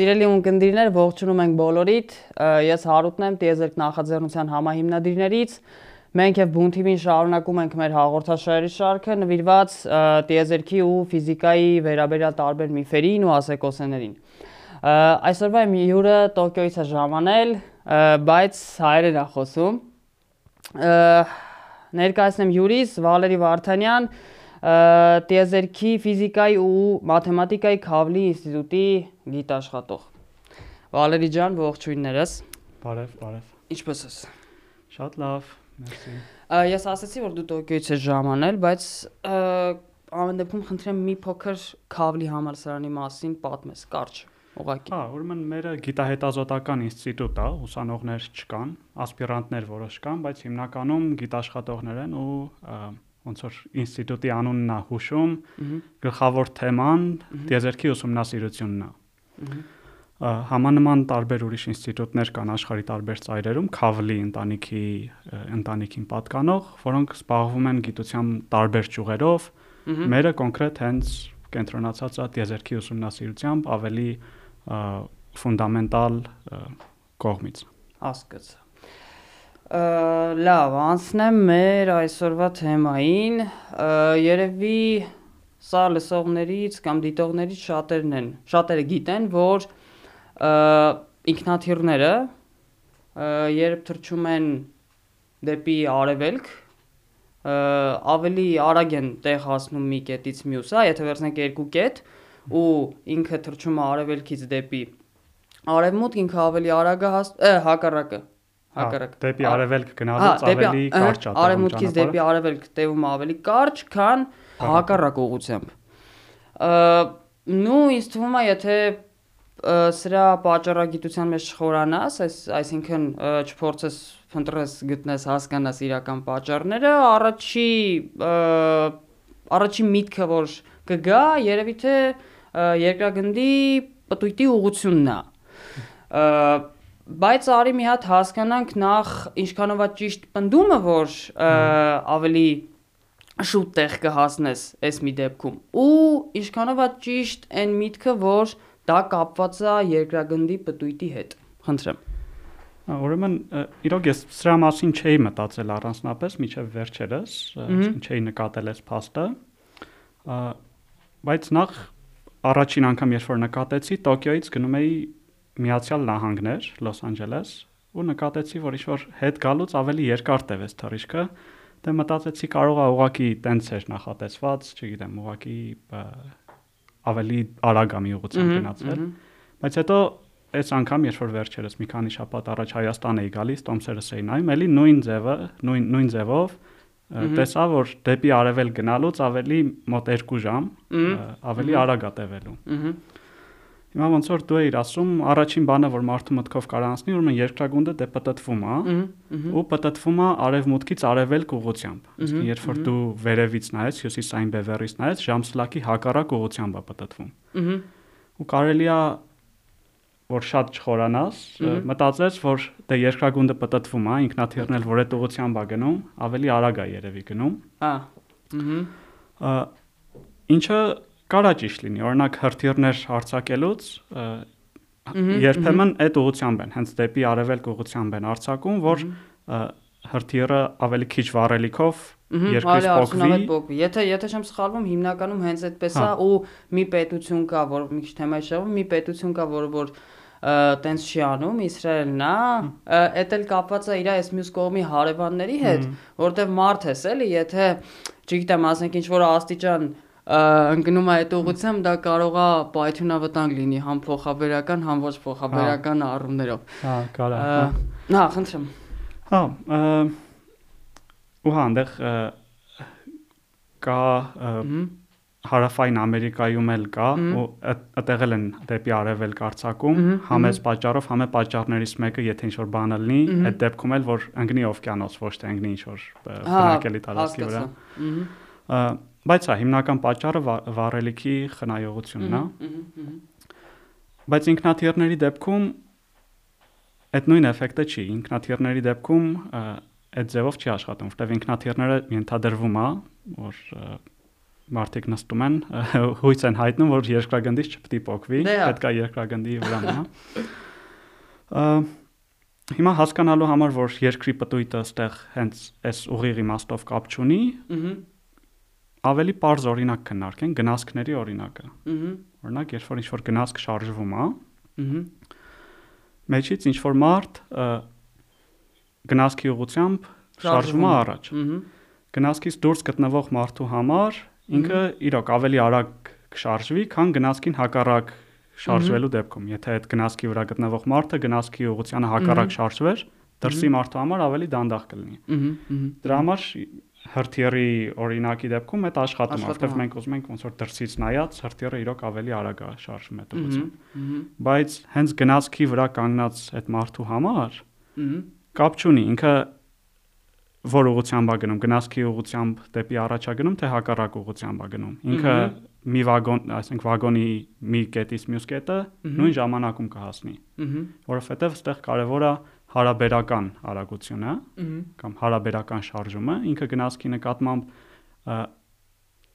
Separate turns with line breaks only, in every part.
Սիրելի ունկնդիրներ, ողջունում ենք բոլորիդ։ Ես Հարութն եմ, Տիեզերք նախաձեռնության համահիմնադիրներից։ Մենք եւ Բուն TV-ին շարունակում ենք մեր հաղորդաշարերի շարքը նվիրված տիեզերքի ու ֆիզիկայի վերաբերյալ տարբեր միֆերին ու ասեկոսեներին։ Այսօրվա իմ հյուրը Տոկիոից է ժամանել, բայց հայերեն է խոսում։ Ներկայացնեմ հյուրիս Վալերի Վարդանյան, տիեզերքի ֆիզիկայի ու մաթեմատիկայի Քավլի ինստիտուտի գիտաշխատող։ Վալերի ջան, ողջույններս։
Բարև, բարև։
Ինչպե՞ս ես։
Շատ լավ, մերսի։
Ես ասացի, որ դու Տոկիոից ես ժամանել, բայց ամեն դեպքում խնդրեմ մի փոքր Քավլի համալսարանի մասին պատմես, կարճ ուղակի։
Հա, ուրեմն մերը գիտահետազոտական ինստիտուտ է, ուսանողներ չկան, ասպիրանտներ որոշ կան, բայց հիմնականում գիտաշխատողներ են ու ոնց որ ինստիտուտի անունն է հուշում, գլխավոր թեման դիեզերքի ուսումնասիրությունն է։ Համանման տարբեր ուրիշ ինստիտուտներ կան աշխարհի տարբեր ծայրերում, Քավլի ընտանիքի ընտանիքին պատկանող, որոնք զբաղվում են գիտության տարբեր ճյուղերով։ Մերը կոնկրետ հենց կենտրոնացած է դիեզերքի ուսումնասիրությամբ ավելի ֆունդամենտալ կողմից։
Հասկացա։ Լավ, անցնեմ մեր այսօրվա թեմային։ Երևի սա լսողներից կամ դիտողներից շատերն են, շատերը գիտեն, որ ինքնաթիռները երբ թռչում են դեպի արևելք, ավելի արագ են տեղ հասնում մի կետից մյուս, հա, եթե վերցնենք երկու կետ ու ինքը թռչում է արևելքից դեպի արևմուտք, ինքը ավելի արագ է հաս հակառակը
հակառակ։ Դեպի արևելք գնալուց ավելի կարճ է։
Արևմուտքից դեպի արևելք տևում ավելի կարճ, քան հակառակ ուղությամբ։ Նու ինձ թվում է, եթե սրա պատճառագիտության մեջ չխորանաս, այս այսինքն չփորձես փնտրես գտնես հասկանաս իրական պատճառները, առաջի առաջի միտքը որ կգա, երևի թե երկրագնդի պտույտի ուղությունն է բայց արի մի հատ հասկանանք նախ ինչքանով է ճիշտ պնդումը, որ ավելի շուտ տեղ կհասնես այս մի դեպքում ու ինչքանով է ճիշտ այն միտքը, որ դա կապված է երկրագնդի պտույտի հետ։ Խնդրեմ։
Ուրեմն իրոք ես սրա մասին չէի մտածել առանձնապես միջև վերջերս, չէի նկատել այս փաստը։ Բայց նախ առաջին անգամ երբ որ նկատեցի Տոկիոից գնում էի Միացյալ Նահանգներ, Լոս Անջելես, ու նկատեցի, որ ինչ-որ հետ գալուց ավելի երկար տևեց թռիչքը, դե մտածեցի կարող է ուղակի տենց էր նախատեսված, չգիտեմ, ուղակի ավելի արագ ամի ուղղությամբ գնացել։ Բայց հետո այս անգամ երբ որ վերջերս մի քանի շաբաթ առաջ Հայաստան էի գալիս, տոմսերս էի նայում, էլի նույն ձևը, նույն նույն ձևով տեսա որ դեպի արևել գնալուց ավելի մոտ 2 ժամ ավելի արագ է տևելու։ Ահա Հիմա ոնց որ դու էիր ասում, առաջին բանը, որ մարդու մտքով կարող անցնի, ուրեմն երկրագունդը դե պտտվում է, ու պտտվում է արևմուտքից արևելք ուղությամբ։ Իսկ երբ որ դու վերևից նայես, հյուսիսային բևեռից նայես, ժամսլակի հակառակ ուղությամբ է պտտվում։ Ու կարելի է որ շատ չխորանաս, մտածես, որ դե երկրագունդը պտտվում է, ինքնաթիռն էլ որ այդ ուղությամբ է գնում, ավելի արագ է երևի գնում։ Հա։ Ինչը կարա ճիշտ լինի։ Օրինակ հրթիռներ արձակելուց երբեմն այդ ուղությամբ են, հենց դեպի արևելք ուղությամբ են արձակում, որ հրթիռը ավելի քիչ վառելիքով
երկրից փոկվի։ Եթե եթե չեմ սխալվում, հիմնականում հենց այդպես է հա։ ու մի պետություն կա, որ մի քիչ թեմայի շեղում, մի պետություն կա, որը որ տենց չի անում Իսրայելն է, էդ էլ կապված է իր այս մյուս կողմի հարևանների հետ, որտեվ մարդ ես էլի, եթե չգիտեմ, ասենք ինչ որ աստիճան ընկնում է այդ ուղությամբ դա կարող է պայթյունավտանգ լինի համ փոխաբերական, համ ոչ փոխաբերական հա։ առումներով։
Հա, կարա։
Հա, խնդրեմ։
Հա, ու հա, այնտեղ կա հարավային Ամերիկայում էլ կա ու այդտեղ էլ են դեպի արևելք արձակում, համ այս պատճառով, համ է պատճառներից մեկը, եթե ինչ-որ բան լինի, այդ դեպքում էլ որ ընկնի օվկիանոս, ոչ թե ընկնի ինչ-որ հա, բնակելի տարածքի վրա։ Բայց հա հիմնական պատճառը վառելիքի խնայողությունն է։ Բայց ինքնաթիռների դեպքում այդ նույն էֆեկտը չի։ Ինքնաթիռների դեպքում այդ ձևով չի աշխատում, որտեղ ինքնաթիռները ենթադրվում է, որ մարդիկ նստում են, հույս են հայտնում, որ երկրագնդից չպետք է փոկվի,
դե
պետք է երկրագնդի վրա մնա։ Հիմա հասկանալու համար, որ երկրի պտույտը ստեղ հենց այս ուղիղ իմաստով կապ չունի, ավելի པարզ օրինակ քննարկեն գնասքների օրինակը։ Օրինակ, երբ որ ինչ-որ գնասք շարժվում է, մեջից ինչ-որ մարդ գնասքի ուղությամբ շարժվում է առաջ։ Գնասքից դուրս գտնվող մարդու համար ինքը իրոք ավելի արագ կշարժվի, քան գնասքին հակառակ շարժվելու դեպքում, եթե այդ գնասքի վրա գտնվող մարդը գնասքի ուղղությանը հակառակ շարժվեր, դրսի մարդու համար ավելի դանդաղ կլինի։ Դրա համար հրթիռի օրինակի դեպքում այդ աշխատում է, որովհետև մենք ուզում ենք ոնց որ դրսից նայած հրթիռը իրոք ավելի արագ է շարժվում այդ ուղղությամբ։ Բայց հենց գնացքի վրա կանգնած այդ մարդու համար կապ չունի, ինքը որ ուղղությամբ է գնում, գնացքի ուղղությամբ դեպի առաջ է գնում, թե հակառակ ուղղությամբ է գնում։ Ինքը մի վագոն, այսինքն վագոնի մի կետից մյուս կետը նույն ժամանակում կհասնի։ Որովհետև այստեղ կարևոր է հարաբերական արագությունը կամ հարաբերական շարժումը, ինքը գնացքի նկատմամբ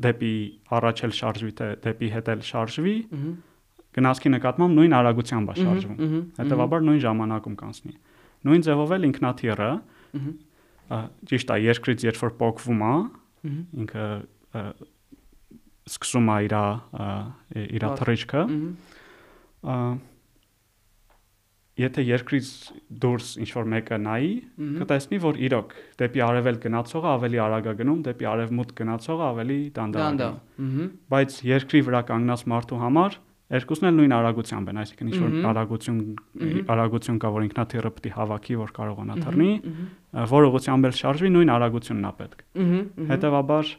դեպի առաջ էլ շարժվի, թե դեպի հետ էլ շարժվի, գնացքի նկատմամբ նույն արագությամբ է շարժվում։ Հետևաբար նույն ժամանակում կանցնի։ Նույն ձևով էլ ինքնաթիռը ճիշտ է, երկրից երբ որ փոկվում է, ինքը սկսում է իր իր թռիչքը եթե երկրից դուրս ինչ որ մեկը նայի, կտեսնի, որ իրոք դեպի արևել գնացողը ավելի արագ է գնում, դեպի արևմուտք գնացողը ավելի դանդաղ է։ Բայց երկրի վրա կանգնած մարդու համար երկուսն էլ նույն արագությամբ են, այսինքն ինչ որ արագություն արագություն կա, որ ինքնաթիռը պետք է հավաքի, որ կարողանա թռնի, որ ուղղությամբ էլ շարժվի, նույն արագությունն է պետք։ Հետևաբար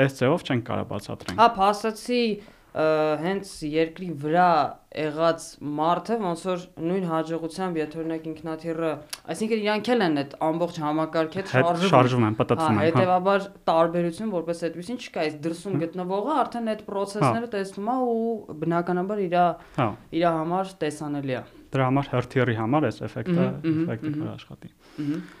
այս ձևով չենք կարող բացատրենք։
Հա, փաստացի հենց երկրի վրա եղած մարդը ոնց որ նույն հաջողությամբ եթե օրինակ ինքնաթիռը, այսինքն իրանք էլ են այդ ամբողջ համակարգի հետ
շարժվում շարժվում են, պատտվում
են։ Հա, հետեւաբար տարբերություն որպես այդպեսին չկա, այս դրսում գտնվողը արդեն այդ process-ները տեսնում է ու բնականաբար իր իր համար տեսանելի է։
Դրա համար հրթիռի համար էս էֆեկտը էֆեկտը կաշխատի։ Ահա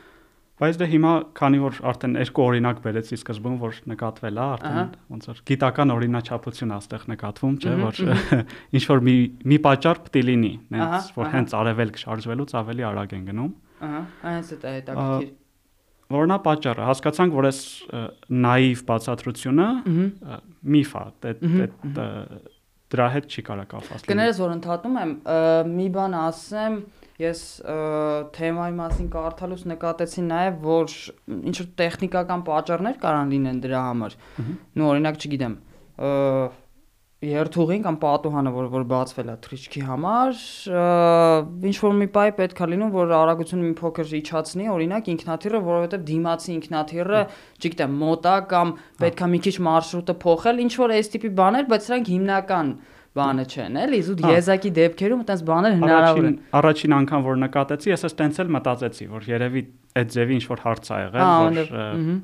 Բայց դե հիմա քանի որ արդեն երկու օրինակ բերեցի սկզբում, որ նկատվել է, արդեն ոնց որ գիտական օրինաչափություն աստեղ նկատվում, չէ, որ ինչ որ մի մի պատճառ պետք է լինի, նենց որ հենց արևելք շարժվելուց ավելի արագ են գնում։
Ահա, այնպես է հետաքրքիր։
Որնա պատճառը, հասկացանք, որ այս նաիվ բացատրությունը միֆ է, դա դրա հետ չի կարող կապված
լինել։ Կներես, որ ընդհատում եմ, մի բան ասեմ, ես թեմայի մասին կարդալուց նկատեցի նաև որ ինչ որ տեխնիկական պատճառներ կարան լինեն դրա համար։ Նու օրինակ, չգիտեմ, երթուղին կամ պատուհանը, որ որ բացվել է թրիչքի համար, ինչ որ մի բայ պետք է լինում, որ արագությունը մի փոքր իջացնի, օրինակ ինքնաթիռը, որովհետև դիմացի ինքնաթիռը, չգիտեմ, մոտա կամ պետք է մի քիչ մարշրուտը փոխել, ինչ որ այս տիպի բաներ, բայց սրանք հիմնական բանը չեն, էլի, զուտ եզակի դեպքերում այդպես բաներ հնարավոր են։
Առաջին անգամ որ նկատեցի, ես էս տենց էլ մտածեցի, որ երևի այդ ձևի ինչ որ հարց ա եղել,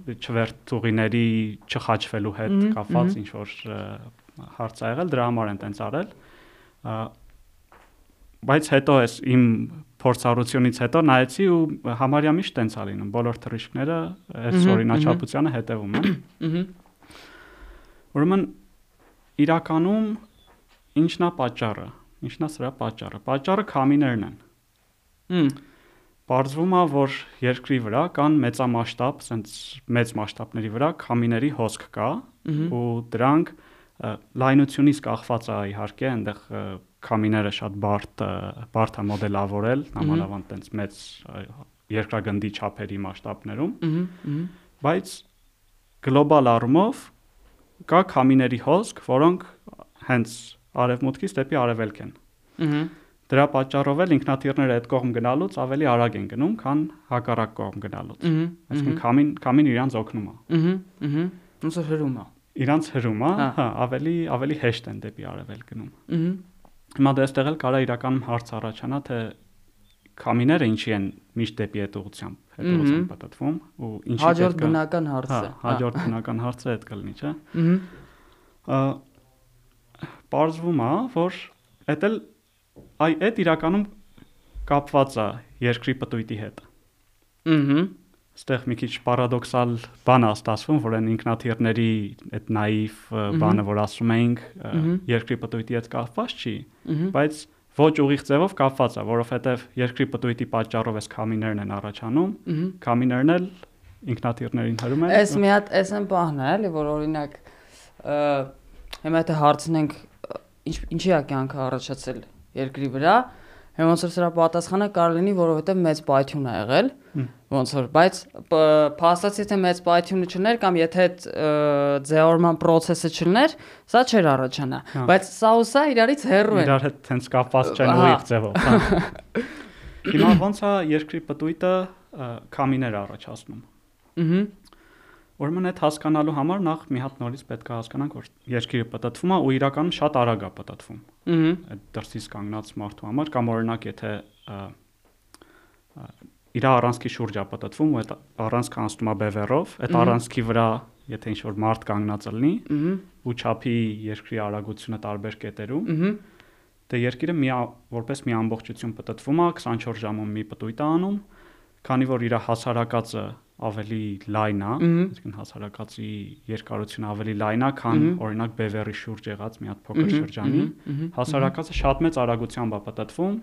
որ չվերթուղիների չխաչվելու հետ կապված ինչ որ հարց ա եղել, դրա համար են տենց արել։ Բայց հետո էս իմ փորձառությունից հետո նայեցի ու համարյա միշտ տենց ա լինում, բոլոր թռիչքները այս օրինաչափությանը հետևում են։ Ուրեմն իրականում Ինչն է պատճառը։ Ինչն է սրա պատճառը։ Պատճառը քամիներն են։ Հմ։ Պարզվում է, որ երկրի վրա կան մեծամասշտաբ, ասենց մեծ մասշտաբների վրա քամիների հոսք կա ու դրանք լայնությունից կախված է իհարկե, այնտեղ քամիները շատ բարդ բարդ է մոդելավորել, նամանավանդ տենց մեծ երկրագնդի չափերի մասշտաբներում։ Բայց գլոբալ առումով կա քամիների հոսք, որոնք հենց արևմուտքից դեպի արևելք են։ Ահա Դրա պատճառով էլ ինքնաթիռները այդ կողմ գնալուց ավելի արագ են գնում, քան հակառակ կողմ գնալուց։ Այսինքն քամին քամին իրանց օգնում է։
Ահա, ահա։ Ոնց որ հրում է։
Իրանց հրում է, հա, հա, ավելի ավելի հեշտ են դեպի արևել գնում։ Ահա։ Հիմա դեստեղ էլ կարա իրական հարց առաջանա, թե քամիները ինչի են միշտ դեպի այդ ուղությամբ, այդ ուղությամբ պատտվում ու ինչի
է Հաջորդ բնական հարցը։
Հա, հաջորդ բնական հարցը այդ կլինի, չէ։ Ահա Պարզվում է, որ էդ էլ այ այդ իրականում կապված է երկրի պտույտի հետ։ Ահա այստեղ մի քիչ պարադոքսալ բան է ստացվում, որ այն ինքնաթիռների այդ նաիվ բանը, որ ասում էինք, երկրի պտույտի հետ կապված չի, բայց ոչ ուղիղ ձևով կապված է, որովհետև երկրի պտույտի պատճառով էս կամիներն են առաջանում, կամիներն էլ ինքնաթիռներին հրում են։
Էս մի հատ էս են բանն է, էլի, որ օրինակ հիմա եթե հարցնենք ինչ ինչի է կյանքը առաջացել երկրի վրա, ոնց որ սրա պատասխանը կարող լինի, որովհետև մեծ պայթյուն ա եղել, ոնց որ, բայց փաստացի թե մեծ պայթյունը չներ կամ եթե այդ ձեորման process-ը չլներ, սա չէր առաջանա, հա։ բայց սա ու սա իրարից հեռու են։
Իրար հետ հենց կապված չեն ուղիղ ձևով, հա։ Հիմա ոնց է երկրի պտույտը կամիներ առաջացնում։ Ահա Ուրեմն այդ հասկանալու համար նախ մի հատ նորից պետք է հասկանանք, որ երկիրը պատտվում է ու իրականում շատ արագ է պատտվում։ Ահա։ Այդ դրսից կանգնած մարդու համար կամ օրինակ եթե իր առանցքի շուրջ է պատտվում ու այդ առանցքը անցնում է բևեռով, այդ առանցքի վրա եթե ինչ որ մարդ կանգնած լինի, ու չափի երկրի արագությունը տարբեր կետերում, դե երկիրը մի որպես մի ամբողջություն պատտվում է 24 ժամում մի պտույտ է անում, քանի որ իր հասարակածը ավելի լայն է, այսինքն հասարակացի երկարությունը ավելի լայն է, քան օրինակ Բևերի շուրջ եղած մի հատ փոքր շրջանի, հասարակացը շատ մեծ արագությամբ է պատտվում,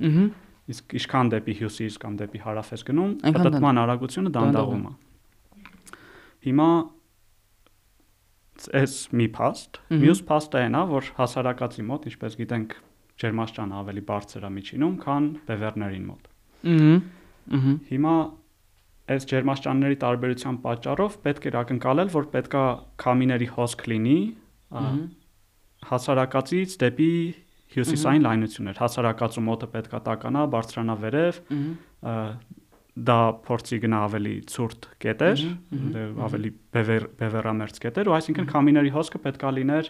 իսկ ինչքան դեպի հյուսիս կամ դեպի հարավ ես գնում, պատտման արագությունը դանդաղում է։ Հիմա այս մի փաստ, մյուս փաստը այն է, որ հասարակացի մոտ, ինչպես գիտենք, ջերմաստիճանը ավելի բարձր է միջինում, քան բևերներին մոտ։ Ահա։ Հիմա այս ջերմաստիճանների տարբերության պատճառով պետք էր ակնկալել, որ պետքա քամիների հոսք լինի հասարակացից դեպի հյուսիսային լայնություններ։ Հասարակածու մոտը պետքա տականա, բարձրանա վերև, դա փորձի գնա ավելի ցուրտ կետեր, դե ավելի բևեր բևերամերձ կետեր, ու այսինքն քամիների հոսքը պետքա լիներ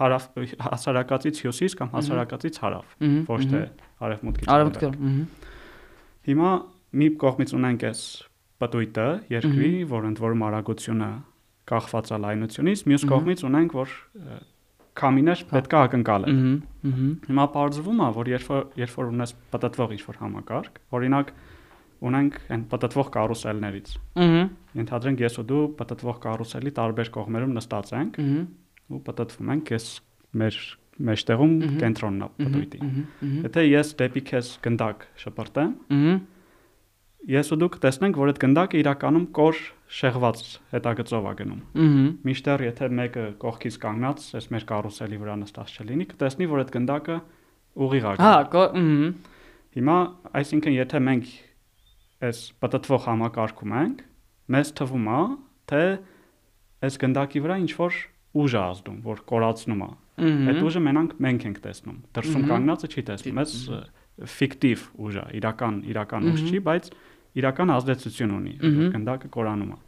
հարավ հասարակացից հյուսիս կամ հասարակացից հարավ, ոչ թե արևմուտքից։ Արևմուտք։ Հիմա մի կողմից ունենք այս պտույտը երկրի, որ ընդ որում արագությունը կախված է լայնությունից, մյուս կողմից ունենք, որ կամիներ պետք է ակնկալել։ Հիմա բարձվում է, որ երբ երբ որ ունես պատտվող ինչ-որ համակարգ, օրինակ ունենք այն պատտվող կարուսելներից։ Ահա։ Ենթադրենք ես ու դու պատտվող կարուսելի տարբեր կողմերում նստած ենք ու պատտվում ենք, ես մեր մեջտեղում կենտրոնն է պատույտի։ Եթե ես դեպի քեզ գնդակ շպրտեմ, ես ու դուք տեսնենք, որ այդ գնդակը իրականում կոր շեղված հետագծով է գնում։ Միշտեր եթե մեկը կողքից կանգնած, այս մեր կարուսելի վրա նստած չլինի, կտեսնի, որ այդ գնդակը ուղիղ է։
Հա,
Հիմա, այսինքն, եթե մենք այս պատտվող համակարգում ենք, մեզ թվում է, թե այս գնդակի վրա ինչ որ ուժ է ազդում, որ կորացնում է։ Այդ ուժը մենանք մենք ենք տեսնում։ Դրսում կանգնածը չի տեսնում, այս ֆիկտիվ ուժ է, իրական իրական ուժ չի, բայց իրական ազդեցություն ունի, գնդակը կորանում է։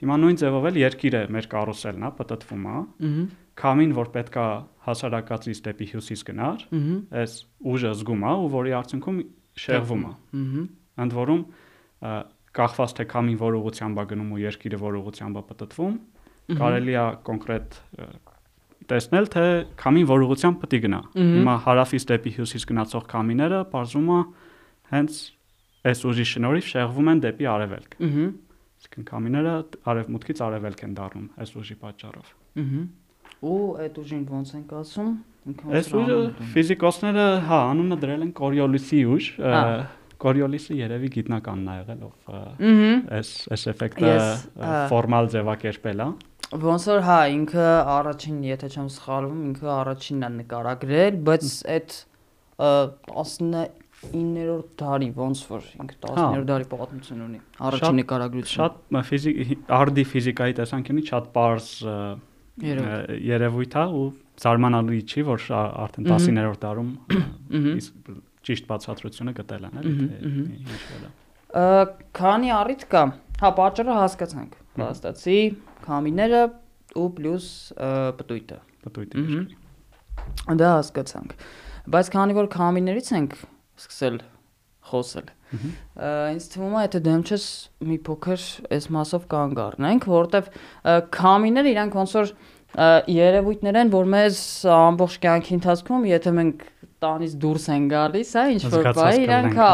Հիմա նույն ձևով էլ երկիրը մեր կարուսելն է, պատտվում է։ Քամին, որ պետքա հասարակածից դեպի հյուսիս գնար, այս ուժը զգում է ու որի արդյունքում շեղվում է։ Ընդ որում կախված թե քամին որ ուղղությամբ է գնում ու երկիրը որ ուղղությամբ է պատտվում, կարելի է կոնկրետ տեսնել թե քամին որ ուղղությամբ պետք է գնա։ Հիմա հարավից դեպի հյուսիս գնացող քամիները, բարձում է հենց այս ուժի շնորհիվ շեղվում են դեպի արևելք։ Ահա։ Իսկ կամիները արևմուտքից արևելք են դառնում այս ուժի պատճառով։
Ահա։ Ու այդ ուժին ոնց են ասում։
Այս ուժը ֆիզիկոսները, հա, անունը դրել են Կորիոլիսի ուժ։ Կորիոլիսը երևի գիտնականն է եղել, ով այս այս էֆեկտը ֆորմալ ձևակերպել է։
Ոնց որ հա, ինքը առաջին, եթե չեմ սխալվում, ինքը առաջինն է նկարագրել, բայց այդ 9-րդ դարի ոնց որ ինքը 10-րդ հա։ դարի պատմություն ունի առաջին նկարագրությունը
շատ ֆիզիկ արդի ֆիզիկայի տեսանկյունից շատ པարզ երևույթ է ու զարմանալի չի որ արդեն 19-րդ դարում ճիշտ բացատրությունը գտել են էլի ինչ
որ քանի առիթ կա հա պատճառը հասկացանք փաստացի քամիները ու պլյուս պտույտը
պտույտը
դա հասկացանք բայց քանի որ քամիներից ենք սկսել խոսել։ Ինձ թվում է, եթե դեմ չես մի փոքր այս մասով կանգ առնենք, որովհետև քամիները իրանք ոնց որ երևույթներ են, որ մեզ ամբողջ կյանքի ընթացքում, եթե մենք տանից դուրս են գալիս, հա, ինչ որ բայ իրանք հա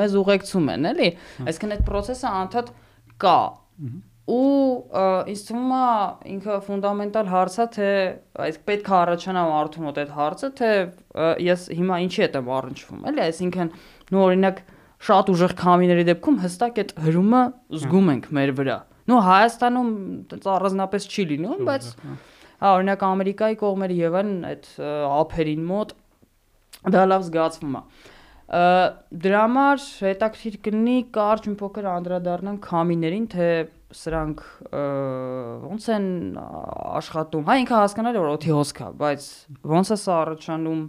մեզ ուղեկցում են, էլի։ Այսինքն այդ process-ը անդադ կա ու ինձ թվում է ինքը ֆունդամենտալ հարցը թե այս պետք է առաջանա մարդու մոտ այդ հարցը թե ես հիմա ինչի հետ եմ առնչվում էլի այսինքն նու օրինակ շատ ուժեղ քամիների դեպքում հստակ այդ հրումը զգում ենք մեր վրա նու Հայաստանում առանձնապես չի լինում բայց հա օրինակ Ամերիկայի կողմերի եւ այն այդ ափերին մոտ դա լավ զգացվում է դրա համար հետաքրիր կլինի կարճ մի փոքր անդրադառնանք քամիներին թե սրանք ոնց են աշխատում հա ինքը հասկանալի որ օթի հոսք է բայց ոնց է սա առաջանում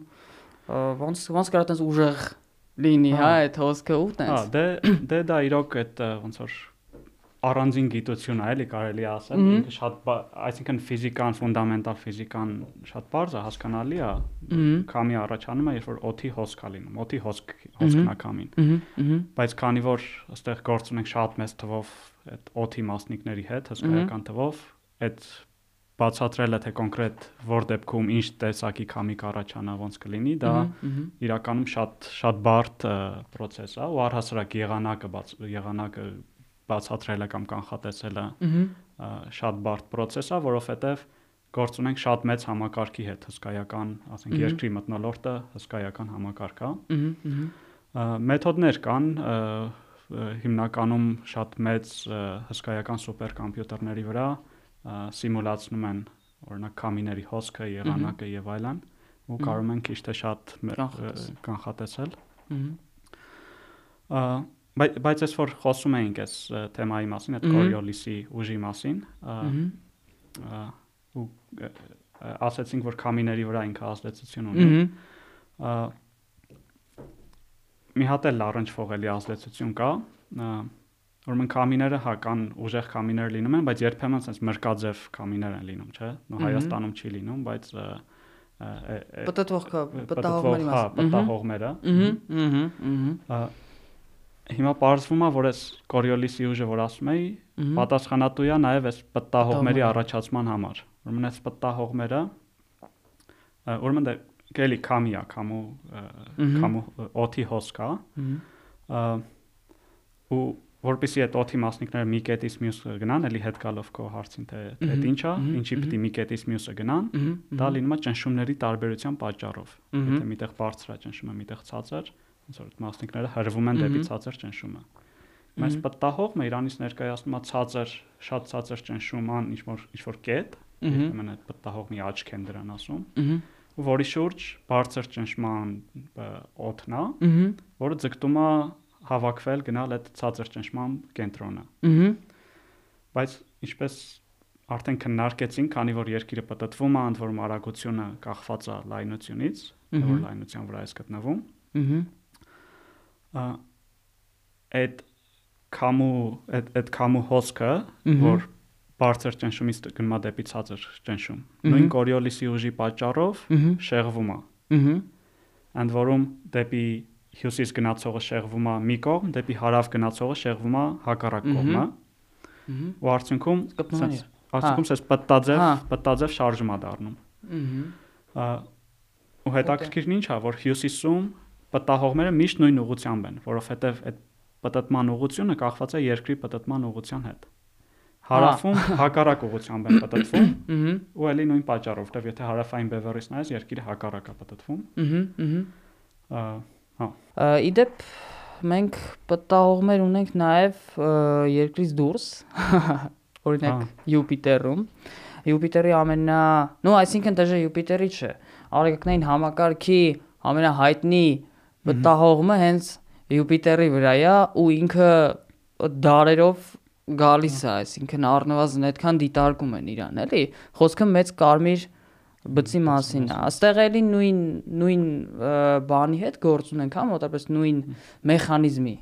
ոնց ոնց կարա տես ուժեղ լինի հա այդ հոսքը ու տես
հա դե դե դա իրոք այդ ոնց որ առանձին գիտություն է, էլի կարելի ասել, ինքը շատ այսինքն ֆիզիկան, ֆունդամենտալ ֆիզիկան շատ բարձ է, հասկանալի է։ Քամի առաջանում է, երբ որ օթի հոսք է լինում, օթի հոսք հոսքն է քամին։ Բայց քանի որ այստեղ գործ ունենք շատ մեծ թվով այդ օթի մասնիկների հետ, հսկայական թվով, այդ բացատրելը թե կոնկրետ որ դեպքում ինչ տեսակի քամի կառաջանա ոնց կլինի, դա իրականում շատ շատ բարդ process է ու առհասարակ եղանակը եղանակը բացատրելը կամ կանխատեսելը շատ բարդ process է, որովհետև գործ ունենք շատ մեծ համակարգի հետ, հսկայական, ասենք երկրի մտնոլորտը հսկայական համակարգ է։ Մեթոդներ կան, հիմնականում շատ մեծ հսկայական սուպերկոմպյուտերների վրա սիմուլացնում են օրինակ կամիների հոսքը, եղանակը եւ այլն ու կարող են քիչ թե շատ կանխատեսել։ Ահա Բայց ես որ խոսում էինք այս թեմայի մասին, այդ Coriolis-ի ուժի մասին, ու ասացինք, որ կամիների վրա ինքը ազդեցություն ունի։ Մի հատ էլ լարնջ ֆողելի ազդեցություն կա, ուրեմն կամիները հա կան ուժեղ կամիներ լինում են, բայց երբեմն sense մրկաձև կամիներ են լինում, չէ՞։ Նո Հայաստանում չի լինում, բայց
պատտվող կա, պատահողների
մասը։ Հա, պատահողները։ Ահա, ահա հիմա պարզվում է, որ այս Coriolis-ի ուժը, որ ասում էի, պատասխանատու է նաև այս պտտահողմերի առաջացման համար։ Ուրեմն այս պտտահողմերը ուրեմն դա գելի կամի է, կամու կամու օթի հոսք է։ ու որպեսի այդ օթի մասնիկները մի կետից մյուսը գնան, էլի հետ գալով քո հարցին թե այդ ի՞նչ է, ինչի պիտի մի կետից մյուսը գնան, դա լինում է ճնշումների տարբերության պատճառով։ Եթե միտեղ բարձր է ճնշումը, միտեղ ցածր, ոնց որ մասնիկները հրվում են դեպի ցածր ճնշումը։ Բայց պատահողը Իրանից ներկայացնում է ցածր, շատ ցածր ճնշուման ինչ որ ինչ որ կետ, ուրեմն այդ պատահողի աչք են դրան ասում։ ու որի շուրջ բարձր ճնշման օդն է, որը ձգտում է հավաքվել գնալ այդ ցածր ճնշման կենտրոնը։ Բայց ինչպես արդեն քննարկեցինք, քանի որ երկիրը պատտվում է, ընդ որում արագությունը կախված է լայնությունից, որ լայնության վրա է գտնվում այդ կամու այդ այդ կամու հոսքը, որ բարձր ճնշումից է դեպի ցածր ճնշում։ Նույն Coriolis-ի ուժի պատճառով շեղվում է։ Ահա։ Ընդ որում դեպի հյուսիս գնացողը շեղվում է մի կողմ, դեպի հարավ գնացողը շեղվում է հակառակ կողմը։ Ու արդյունքում արդյունքում սես պատտաձև պատտաձև շարժում է դառնում։ Ահա։ Ու հետաքրքիրն ինչ է, որ հյուսիսում պատահողները միշտ նույն ուղղությամբ են, որովհետև այդ պատտման ուղղությունը կախված է երկրի պատտման ուղղության հետ։ Հարավում հակառակ ուղղությամբ են պատտվում, ու ելի նույն պատճառով, որտեվ եթե հարավային բևեռից նայես, երկիրը հակառակ է պատտվում։ Ահա։
Հա։ Իդեպ մենք պատահողներ ունենք նաև երկրից դուրս, օրինակ Յուպիտերում։ Յուպիտերի ամենա, նո, այսինքն դժե Յուպիտերի չէ, արեգակնային համակարգի ամենահայտնի մտահողմը հենց Յուպիտերի վրա է ու ինքը դարերով գալիս է, այսինքն առնվազն այդքան դիտարկում են իրան, էլի։ Խոսքը մեծ կարմիր բծի մասին է։ Աստեղ էլի նույն նույն բանի հետ գործ ունենք, հա, մոտավորապես նույն մեխանիզմի։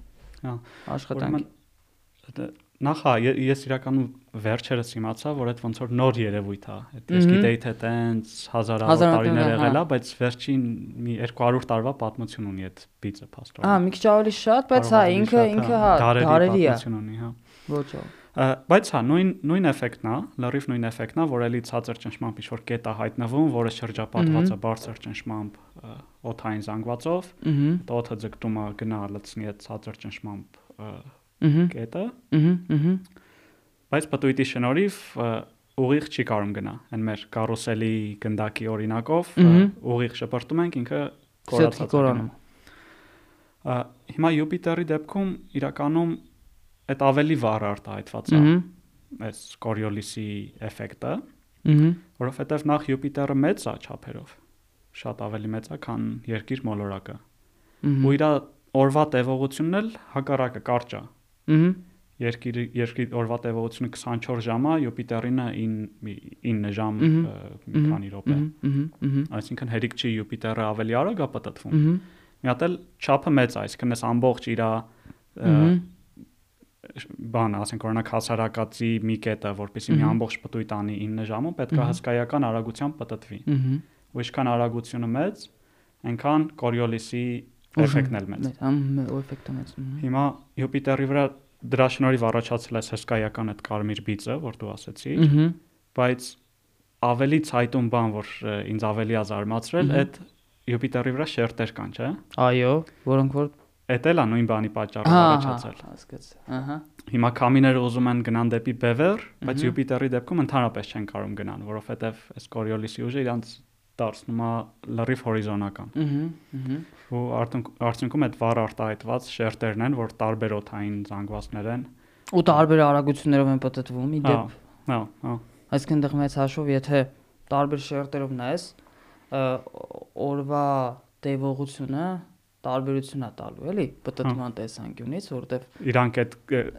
Հա, աշխատանքի
նախ հա ես իրականում վերջերս իմացա որ այդ ոնց որ նոր երևույթ է այդ ես գիտեի թե տենց հազարավոր տարիներ եղել է հա։ բայց վերջին մի 200 տարվա պատմություն ունի այդ բիծը փաստորեն
հա մի քիչ ավելի շատ բայց հա ինքը ինքը հա
դարերի է ունի հա
ոչ
բայց հա նույն նույն էֆեկտն է լրիվ նույն էֆեկտն է որ էլի ցածր ճնշմամբ ինչ որ կետ է հայտնվում որը շրջապատված է բարձր ճնշմամբ օթային զանգվածով օթը ձգտում է գնա լցնի այդ ցածր ճնշմամբ կետը։
Ահա, ահա։
Բայց պտույտի շնորհիվ ուղիղ չի կարող գնա։ Այն մեր կարուսելի գնդակի օրինակով ուղիղ շպրտում ենք ինքը
կորացած կորանում։
Հիմա Յուպիտերի դեպքում իրականում այդ ավելի վառ արտահայտված է այս Coriolis-ի էֆեկտը, որովհետև նախ Յուպիտերը մեծ է չափերով, շատ ավելի մեծ է, քան Երկիր մոլորակը։ Ու իր օրվա տևողությունն էլ հակառակը կարճ է։ Ահա Երկիրի երկրի օրվա տևողությունը 24 ժամ է, Յուպիտերինը 9 ժամ մի քանի րոպե։ Այսինքն հերիք չի Յուպիտերը ավելի արագ է պատտվում։ Մի հատ էլ չափը մեծ է, այսինքն այս ամբողջ իր բան, ասենք օրինակ հասարակացի մի կետը, որպեսզի մի ամբողջ պտույտ անի 9 ժամում, պետք է հսկայական արագությամբ պատտվի։ Ու ինչքան արագությունը մեծ, այնքան Coriolis-ի էֆեկտն էլ մեծ։
Մեծ, էֆեկտը մեծ։
Հիմա Յուպիտերի վրա դրա շնորհիվ առաջացել է հսկայական այդ կարմիր բիծը, որ դու ասացիր, բայց ավելի ցայտուն բան, որ ինձ ավելի է զարմացրել, այդ Յուպիտերի վրա շերտեր կան, չէ՞։
Այո, որոնք որ
Էդ էլ է նույն բանի պատճառով առաջացել։
Հասկացա։ Ահա։
Հիմա կամիները ուզում են գնան դեպի Բևեր, բայց Յուպիտերի դեպքում ընդհանրապես չեն կարող գնան, որովհետև այս Coriolis-ի ուժը իրանց դարձնում է լրիվ հորիզոնական։
Ահա,
ահա։ Ու արդյունքում այդ վառ արտահայտված շերտերն են, որ տարբեր օթային զանգվածներ են։
Ու տարբեր արագություններով են պատտվում ի դեպ։
Հա, հա։
Այսինքն դեռ մեծ հաշվով, եթե տարբեր շերտերով նայես, օրվա տևողությունը տարբերություն է տալու, էլի, պատտման տեսանկյունից, որովհետև
իրանք այդ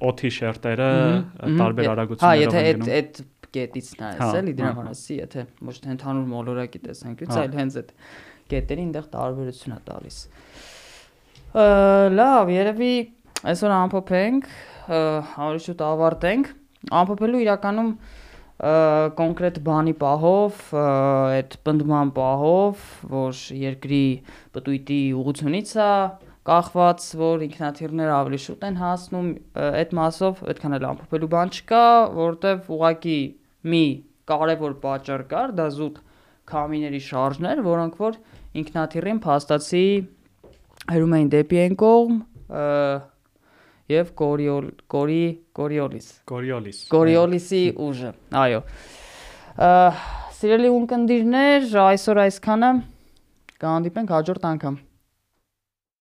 օթի շերտերը տարբեր արագություններով
են գնում։ Հա, եթե այդ այդ կետից նայես, էլի դրա հարասի, եթե ոչ թե ընդհանուր մոլորակի տեսանկյունից, այլ հենց այդ կետերի այնտեղ տարբերություն է տալիս։ Լավ, երևի այսօր ամփոփենք, ավելի շուտ ավարտենք։ Ամփոփելու իրականում կոնկրետ բանի պահով, այդ բնդման պահով, որ երկրի պտույտի ուղությունից է կախված, որ ինքնաթիռները ավելի շուտ են հասնում, այդ մասով այդքան էլ ամփոփելու բան չկա, որովհետև ուղակի մի կարևոր պատճառ կար, դա զուտ քամիների շարժներ, որոնք որ ինքնաթիռին փաստացի հերում էին դեպի այն կողմ եւ կորիոլ կորի կորիոլիս
կորիոլիս
կորիոլիսի ուժը այո սիրելի ունկնդիրներ այսօր այսքանը կհանդիպենք հաջորդ անգամ